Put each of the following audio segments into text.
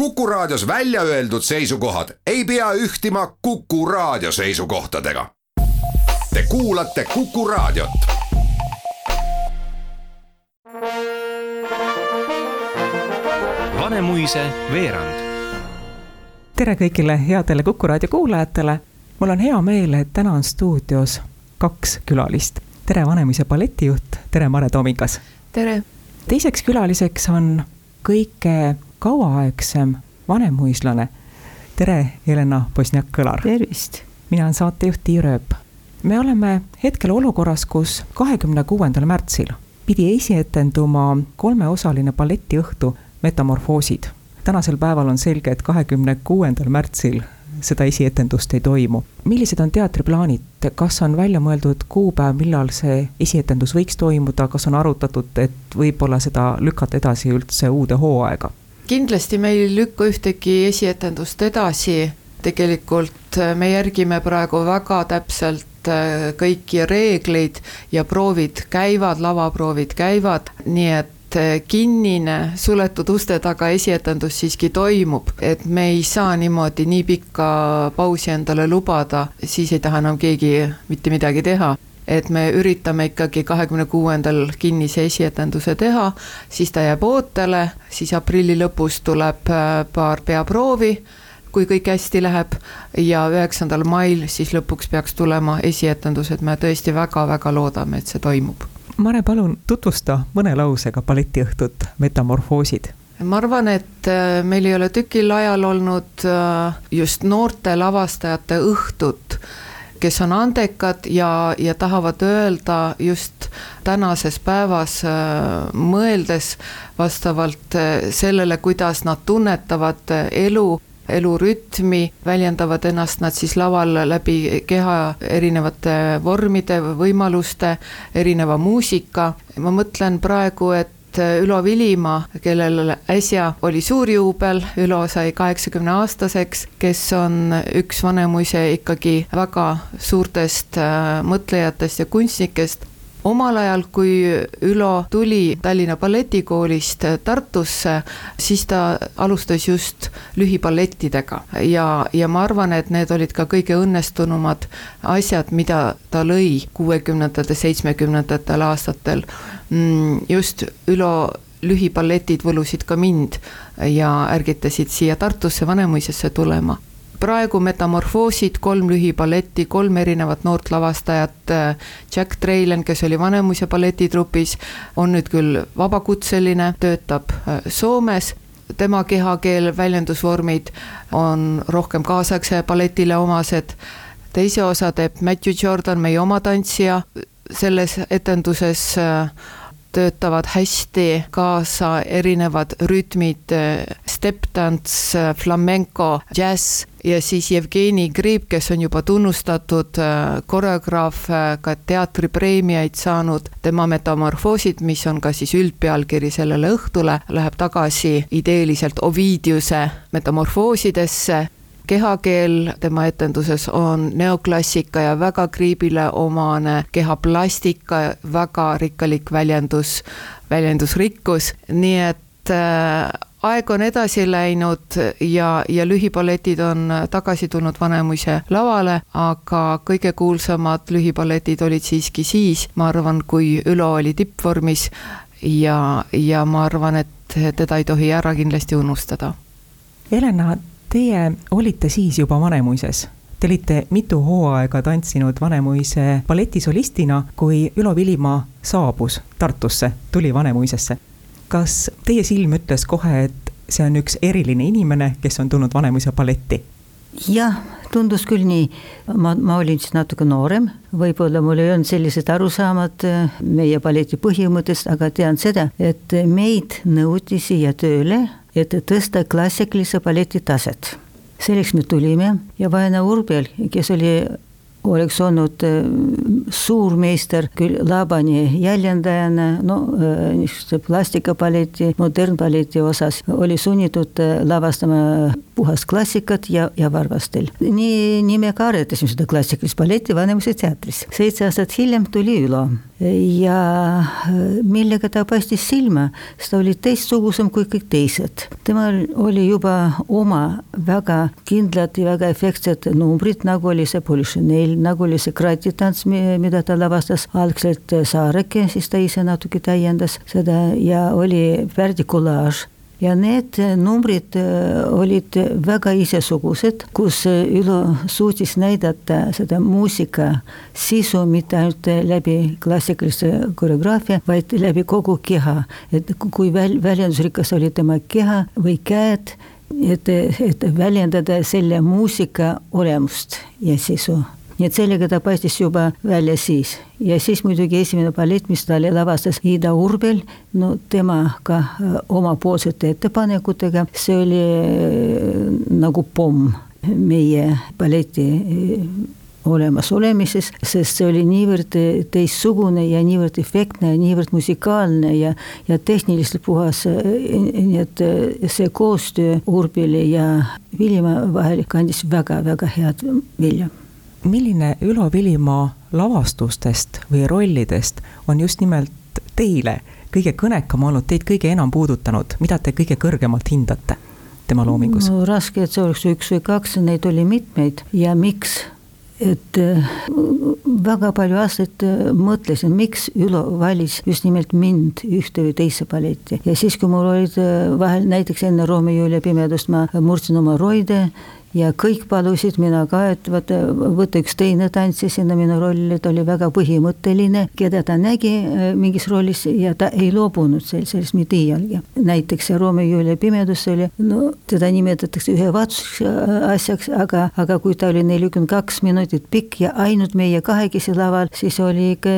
Kuku Raadios välja öeldud seisukohad ei pea ühtima Kuku Raadio seisukohtadega. Te kuulate Kuku Raadiot. Vanemuise veerand. tere kõigile headele Kuku Raadio kuulajatele. mul on hea meel, et täna on stuudios kaks külalist. tere, Vanemuise balletijuht, tere, Mare Tomikas. tere. teiseks külaliseks on kõige kauaaegsem vanemuislane. tere, Jelena Bosniak-Kõlar. tervist. mina olen saatejuht Tiia Rööp. me oleme hetkel olukorras, kus kahekümne kuuendal märtsil pidi esietenduma kolmeosaline balletiõhtu Metamorfoosid. tänasel päeval on selge, et kahekümne kuuendal märtsil seda esietendust ei toimu. millised on teatri plaanid, kas on välja mõeldud kuupäev, millal see esietendus võiks toimuda, kas on arutatud, et võib-olla seda lükata edasi üldse uude hooaega? Kindlasti me ei lükka ühtegi esietendust edasi, tegelikult äh, me järgime praegu väga täpselt äh, kõiki reegleid ja proovid käivad, lavaproovid käivad, nii et äh, kinnine suletud uste taga esietendus siiski toimub, et me ei saa niimoodi nii pikka pausi endale lubada, siis ei taha enam keegi mitte midagi teha et me üritame ikkagi kahekümne kuuendal kinnise esietenduse teha, siis ta jääb ootele, siis aprilli lõpus tuleb äh, paar peaproovi, kui kõik hästi läheb, ja üheksandal mail siis lõpuks peaks tulema esietendus, et me tõesti väga-väga loodame, et see toimub. Mare, palun tutvusta mõne lausega balletiõhtut Metamorfoosid ma arvan, et äh, meil ei ole tükil ajal olnud äh, just noorte lavastajate õhtut kes on andekad ja, ja tahavad öelda just tänases päevas äh, mõeldes vastavalt äh, sellele, kuidas nad tunnetavad äh, elu elurütmi, väljendavad ennast nad siis laval läbi keha erinevate vormide, võimaluste, erineva muusika. ma mõtlen praegu, et et äh, Ülo Vilimaa, kellel äsja oli suur juubel, Ülo sai kaheksakümne aastaseks, kes on üks Vanemuise ikkagi väga suurtest äh, mõtlejatest ja kunstnikest, omal ajal, kui Ülo tuli Tallinna balletikoolist Tartusse, siis ta alustas just lühiballettidega ja, ja ma arvan, et need olid ka kõige õnnestunumad asjad, mida ta lõi kuuekümnendatel, seitsmekümnendatel aastatel. Mm, just Ülo lühiballetid võlusid ka mind ja ärgitasid siia Tartusse Vanemuisesse tulema praegu Metamorfoosid, kolm lühiballetti, kolm erinevat noort lavastajat. Jack Trailen, kes oli Vanemuise balletitrupis, on nüüd küll vabakutseline, töötab äh, Soomes tema kehakeel, väljendusvormid on rohkem kaasaegse balletile omased. teise osa teeb Matthew Jordan, meie oma tantsija, selles etenduses äh, töötavad hästi kaasa erinevad rütmid, step-tants, flamenco, džäss ja siis Jevgeni Grib, kes on juba tunnustatud äh, koreograaf, äh, ka teatripreemiaid saanud, tema Metamorfoosid, mis on ka siis üldpealkiri sellele õhtule, läheb tagasi ideeliselt Ovidiuse Metamorfoosidesse. Kehakeel tema etenduses on neoklassika ja väga kriibile omane. Kehaplastika, väga rikkalik väljendus, väljendusrikkus, nii et äh, aeg on edasi läinud ja, ja lühiballetid on tagasi tulnud Vanemuise lavale, aga kõige kuulsamad lühiballetid olid siiski siis, ma arvan, kui Ülo oli tippvormis ja, ja ma arvan, et teda ei tohi ära kindlasti unustada. Helena, teie olite siis juba Vanemuises Te olite mitu hooaega tantsinud Vanemuise balletisolistina, kui Ülo Vilimaa saabus Tartusse, tuli Vanemuisesse kas teie silm ütles kohe, et see on üks eriline inimene, kes on tulnud Vanemuise balletti? jah, tundus küll nii, ma, ma olin siis natuke noorem, võib-olla mul ei olnud sellised arusaamad äh, meie balleti põhimõttest, aga tean seda, et meid nõuti siia tööle, et tõsta klassikalise balleti taset. selleks me tulime ja Vaene Urbel, kes oli oleks olnud äh, suurmeister küll Labani jäljendajana, no äh, niisuguse plastikapalleti, modernballeti osas, oli sunnitud äh, lavastama puhast klassikat ja, ja varvastel. nii, nii me ka aretasime seda klassikalist balletti Vanemuise teatris. seitse aastat hiljem tuli Ülo ja millega ta paistis silma, sest ta oli teistsugusem kui kõik teised. temal oli juba oma väga kindlad ja väga efektsed numbrid, nagu oli see Polišanel, nagu oli see kratitants, mida ta lavastas algselt Saareke, siis ta ise natuke täiendas seda ja oli Pärdi kollaaž ja need numbrid äh, olid väga isesugused, kus Ülo suutis näidata seda muusika sisu mitte ainult läbi klassikalise koreograafia, vaid läbi kogu keha. et kui väl-, väljendusrikas oli tema keha või käed, et, et väljendada selle muusika olemust ja sisu nii et sellega ta paistis juba välja siis. ja siis muidugi esimene ballett, mis ta lavastas Ida Urbel, no tema ka äh, omapoolsete ettepanekutega, see oli äh, nagu pomm meie balleti äh, olemasolemises, sest see oli niivõrd teistsugune ja niivõrd efektne ja niivõrd musikaalne ja, ja tehniliselt puhas, nii et see koostöö Urbili ja Viljamaa vahel kandis väga-väga head vilja milline Ülo Vilimaa lavastustest või rollidest on just nimelt teile kõige kõnekam olnud, teid kõige enam puudutanud, mida te kõige kõrgemalt hindate tema loomingus no,? raske, et see oleks üks või kaks, neid oli mitmeid ja miks? et äh, väga palju aastaid äh, mõtlesin, miks Ülo valis just nimelt mind ühte või teise balletti ja siis, kui mul olid äh, vahel näiteks enne Romeo ja pimedust ma murdsin oma roide ja kõik palusid mina ka, et vaata, võta üks teine tantsija sinna minu rolli, ta oli väga põhimõtteline, keda ta nägi äh, mingis rollis ja ta ei loobunud sellest mitte iialgi. näiteks ja Julia pimedus oli, no teda nimetatakse ühe vaatuseks äh, asjaks, aga, aga kui ta oli nelikümmend kaks minutit pikk ja ainult meie kahekesi laval, siis oli ikka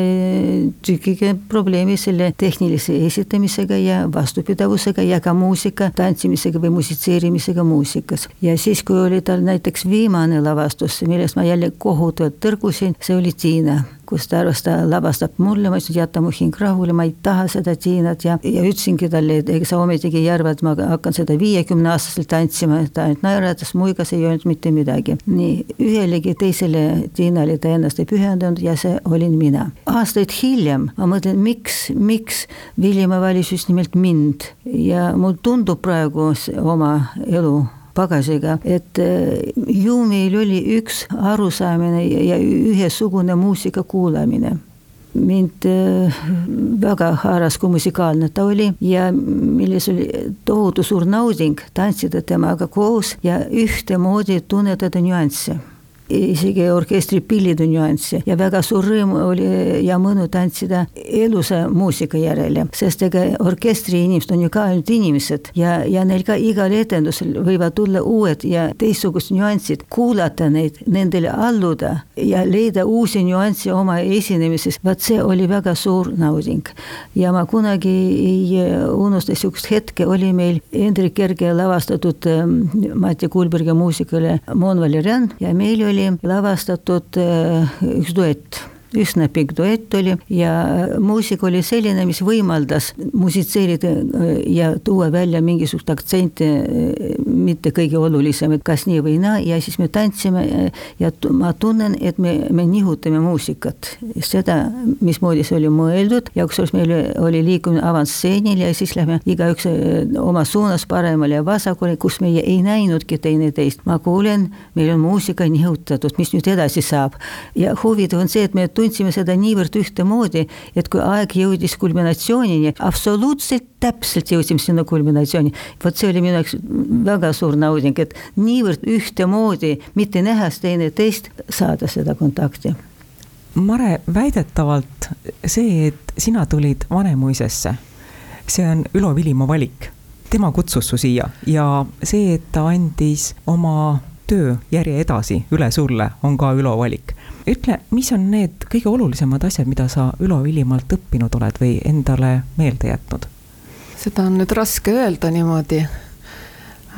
tükike probleemi selle tehnilise esitamisega ja vastupidavusega ja ka muusika tantsimisega või musitseerimisega muusikas. ja siis, kui oli tal näiteks viimane lavastus, millest ma jälle kohutavalt tõrgusin, see oli Tiina kus ta arvas, ta lavastab mulle, ma ütlesin, jäta mu hing rahule, ma ei taha seda Tiinat ja, ja ütlesingi talle, et ega sa ometigi ei arva, et ma hakkan seda viiekümneaastaselt tantsima, ta ainult naeratas, muigas, ei öelnud mitte midagi. nii, ühelegi teisele Tiinale ta ennast ei pühendanud ja see olin mina. aastaid hiljem ma mõtlen, miks, miks Viljamaa valis just nimelt mind ja mul tundub praegu oma elu pagasiga, et eh, ju meil oli üks arusaamine ja ühesugune muusika kuulamine. Mind eh, väga haaras, kui musikaalne ta oli ja milles oli tohutu suur nauding tantsida temaga koos ja ühtemoodi tunnetada nüansse isegi orkestri pillide nüanssi ja väga suur rõõm oli ja mõnu tantsida elusa muusika järele, sest ega orkestri inimesed on ju ka ainult inimesed. Ja, ja neil ka igal etendusel võivad tulla uued ja teistsugused nüansid, kuulata neid, nendele alluda ja leida uusi nüansse oma esinemises, vaat see oli väga suur nauding. ja ma kunagi ei unusta sihukest hetke, oli meil Hendrik Kerge lavastatud ähm, Mati Kulbergi muusikale Mon Valerian ja meil oli oli lavastatud äh, üks duett üsna pikk duett oli ja muusika oli selline, mis võimaldas musitseerida äh, ja tuua välja mingisugust aktsenti, äh, mitte kõige olulisemat, kas nii või naa, ja siis me tantsime ja ma tunnen, et me, me nihutame muusikat. seda, mismoodi see oli mõeldud ja kusjuures meil oli liikumine avansstseenil ja siis lähme igaüks äh, oma suunas paremale ja vasakule, kus meie ei näinudki teineteist. ma kuulen, meil on muusika nihutatud, mis nüüd edasi saab ja huvitav on see, et me tundsime seda niivõrd ühtemoodi, et kui aeg jõudis kulminatsioonini, absoluutselt täpselt jõudsime sinna kulminatsiooni. vot see oli minu jaoks väga suur nauding, et niivõrd ühtemoodi, mitte nähes teineteist, saada seda kontakti. Mare, väidetavalt see, et sina tulid Vanemuisesse, see on Ülo Vilimaa valik. tema kutsus su siia ja see, et ta andis oma töö järje edasi üle sulle, on ka Ülo valik ütle, mis on need kõige olulisemad asjad, mida sa Ülo Villimaalt õppinud oled või endale meelde jätnud? seda on nüüd raske öelda niimoodi,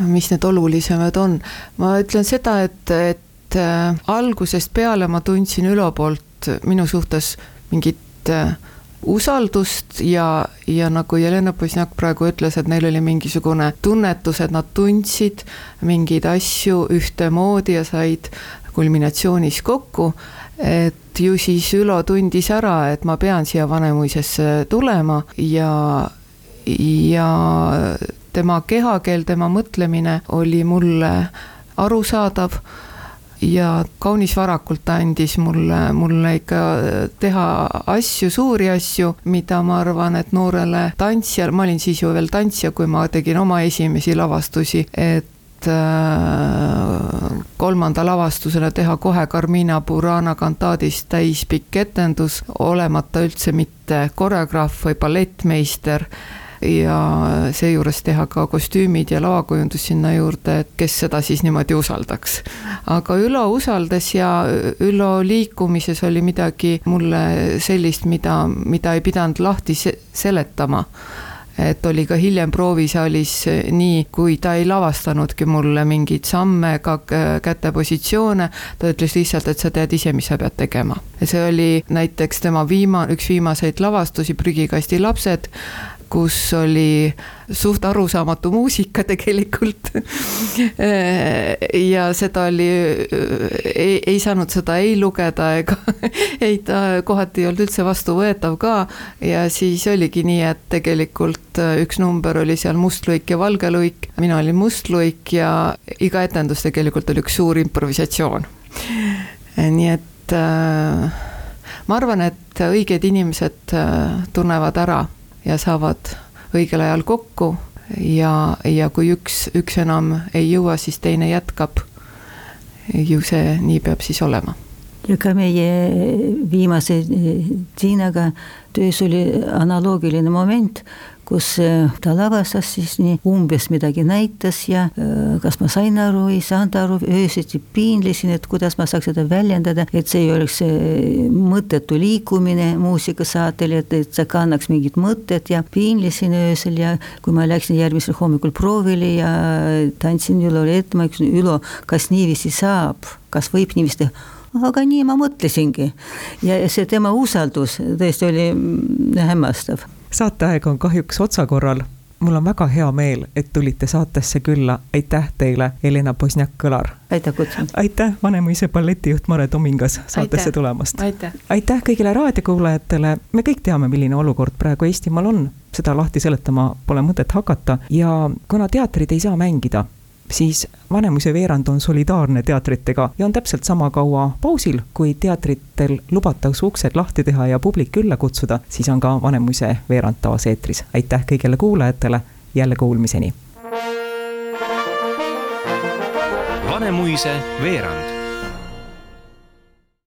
mis need olulisemad on. ma ütlen seda, et, et äh, algusest peale ma tundsin Ülo poolt minu suhtes mingit äh, usaldust ja, ja nagu Jelena Pozniak praegu ütles, et neil oli mingisugune tunnetus, et nad tundsid mingeid asju ühtemoodi ja said kulminatsioonis kokku, et ju siis Ülo tundis ära, et ma pean siia Vanemuisesse tulema ja, ja tema kehakeel, tema mõtlemine oli mulle arusaadav ja kaunis varakult ta andis mulle, mulle ikka teha asju, suuri asju, mida ma arvan, et noorele tantsijale, ma olin siis ju veel tantsija, kui ma tegin oma esimesi lavastusi, et äh, kolmanda lavastusena teha kohe Carmina Burana kantaadist täispikk etendus, olemata üldse mitte koreograaf või ballettmeister ja seejuures teha ka kostüümid ja lavakujundus sinna juurde, et kes seda siis niimoodi usaldaks. aga Ülo usaldas ja Ülo liikumises oli midagi mulle sellist, mida, mida ei pidanud lahti seletama et oli ka hiljem proovisaalis nii, kui ta ei lavastanudki mulle mingeid samme ega kätepositsioone, ta ütles lihtsalt, et sa tead ise, mis sa pead tegema. see oli näiteks tema viima-, üks viimaseid lavastusi, Prügikasti lapsed, kus oli suht arusaamatu muusika tegelikult ja seda oli, ei, ei saanud seda ei lugeda ega ei ta kohati ei olnud üldse vastuvõetav ka. ja siis oligi nii, et tegelikult üks number oli seal must luik ja valge luik, mina olin must luik ja iga etendus tegelikult oli üks suur improvisatsioon. nii et äh, ma arvan, et õiged inimesed äh, tunnevad ära ja saavad õigel ajal kokku ja, ja kui üks, üks enam ei jõua, siis teine jätkab. ju see nii peab siis olema ja meie viimase Tiinaga töös oli analoogiline moment, kus äh, ta lavastas siis nii umbes midagi näitas ja kas ma sain aru, ei saanud aru, öösiti piinlesin, et kuidas ma saaks seda väljendada, et see ei oleks mõttetu liikumine muusikasaatel, et, et see kannaks mingit mõtet ja piinlesin öösel ja kui ma läksin järgmisel hommikul proovile ja tantsin Ülole ette, ma ütlesin, Ülo, kas niiviisi saab, kas võib niiviisi teha? Aga nii ma mõtlesingi ja see tema usaldus tõesti oli mm, hämmastav saateaeg on kahjuks otsakorral. mul on väga hea meel, et tulite saatesse külla, aitäh teile, Helena Bosniak-Kõlar. aitäh kutsumast. aitäh, Vanemuise balletijuht Mare Tomingas saatesse aitäh. tulemast. aitäh, aitäh kõigile raadiokuulajatele, me kõik teame, milline olukord praegu Eestimaal on, seda lahti seletama pole mõtet hakata ja kuna teatrid ei saa mängida siis Vanemuise veerand on solidaarne teatritega ja on täpselt sama kaua pausil, kui teatritel lubatakse uksed lahti teha ja publik külla kutsuda, siis on ka Vanemuise veerand taas eetris. aitäh kõigile kuulajatele, jälle kuulmiseni. Vanemuise veerand